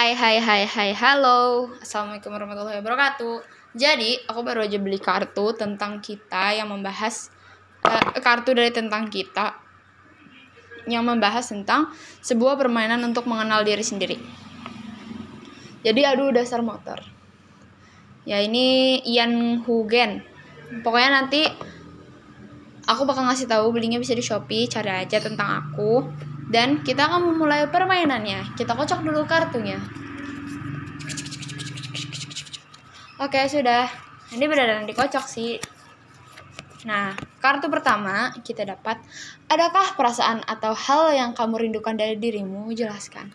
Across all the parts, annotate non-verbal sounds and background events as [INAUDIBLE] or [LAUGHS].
Hai hai hai hai halo. Assalamualaikum warahmatullahi wabarakatuh. Jadi aku baru aja beli kartu tentang kita yang membahas eh, Kartu dari tentang kita Yang membahas tentang sebuah permainan untuk mengenal diri sendiri. Jadi aduh dasar motor. Ya ini Ian Hugen. Pokoknya nanti aku bakal ngasih tahu belinya bisa di Shopee cari aja tentang aku dan kita akan memulai permainannya kita kocok dulu kartunya oke sudah ini benar-benar dikocok sih Nah, kartu pertama kita dapat, adakah perasaan atau hal yang kamu rindukan dari dirimu? Jelaskan.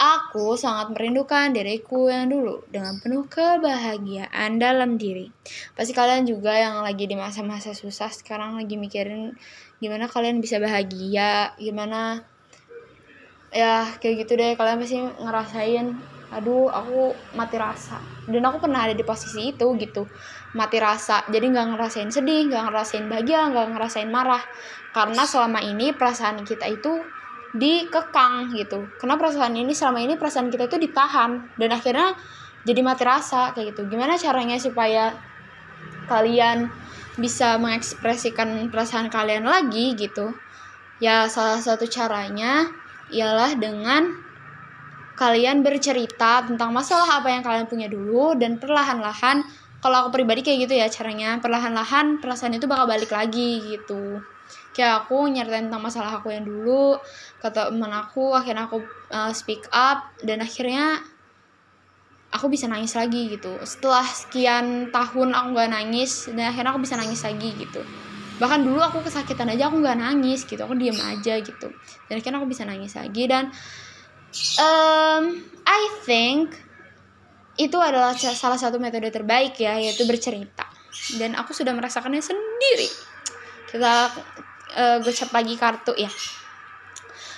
Aku sangat merindukan diriku yang dulu dengan penuh kebahagiaan dalam diri. Pasti kalian juga yang lagi di masa-masa susah sekarang lagi mikirin gimana kalian bisa bahagia, gimana ya kayak gitu deh. Kalian pasti ngerasain aduh aku mati rasa. Dan aku pernah ada di posisi itu gitu mati rasa. Jadi nggak ngerasain sedih nggak ngerasain bahagia nggak ngerasain marah. Karena selama ini perasaan kita itu dikekang gitu. Karena perasaan ini selama ini perasaan kita itu ditahan. Dan akhirnya jadi mati rasa kayak gitu. Gimana caranya supaya kalian bisa mengekspresikan perasaan kalian lagi gitu? Ya salah satu caranya ialah dengan kalian bercerita tentang masalah apa yang kalian punya dulu dan perlahan-lahan kalau aku pribadi kayak gitu ya caranya perlahan-lahan perasaan itu bakal balik lagi gitu. Kayak aku nyeritain tentang masalah aku yang dulu kata teman aku akhirnya aku uh, speak up dan akhirnya aku bisa nangis lagi gitu. Setelah sekian tahun aku gak nangis dan akhirnya aku bisa nangis lagi gitu bahkan dulu aku kesakitan aja aku nggak nangis gitu aku diem aja gitu. Dan akhirnya aku bisa nangis lagi dan um, I think itu adalah salah satu metode terbaik ya yaitu bercerita. Dan aku sudah merasakannya sendiri. Kita uh, gocap lagi kartu ya.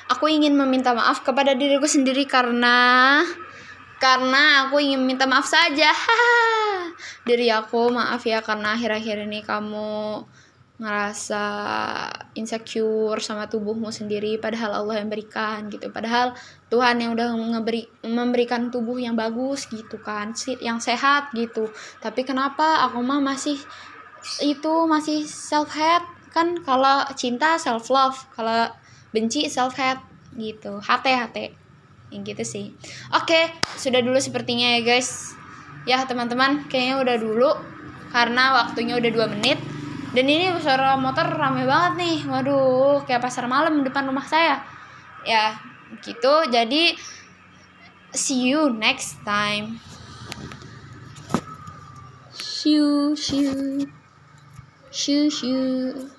Aku ingin meminta maaf kepada diriku sendiri karena karena aku ingin minta maaf saja. [LAUGHS] Diri aku maaf ya karena akhir-akhir ini kamu ngerasa insecure sama tubuhmu sendiri padahal Allah yang berikan gitu. Padahal Tuhan yang udah ngeberi memberikan tubuh yang bagus gitu kan yang sehat gitu. Tapi kenapa aku mah masih itu masih self hate kan kalau cinta self love kalau benci self hate gitu hati hati yang gitu sih. Oke sudah dulu sepertinya ya guys. Ya teman-teman kayaknya udah dulu karena waktunya udah dua menit dan ini suara motor rame banget nih. Waduh kayak pasar malam depan rumah saya. Ya gitu. Jadi see you next time. Shoo shoo. Shoo shoo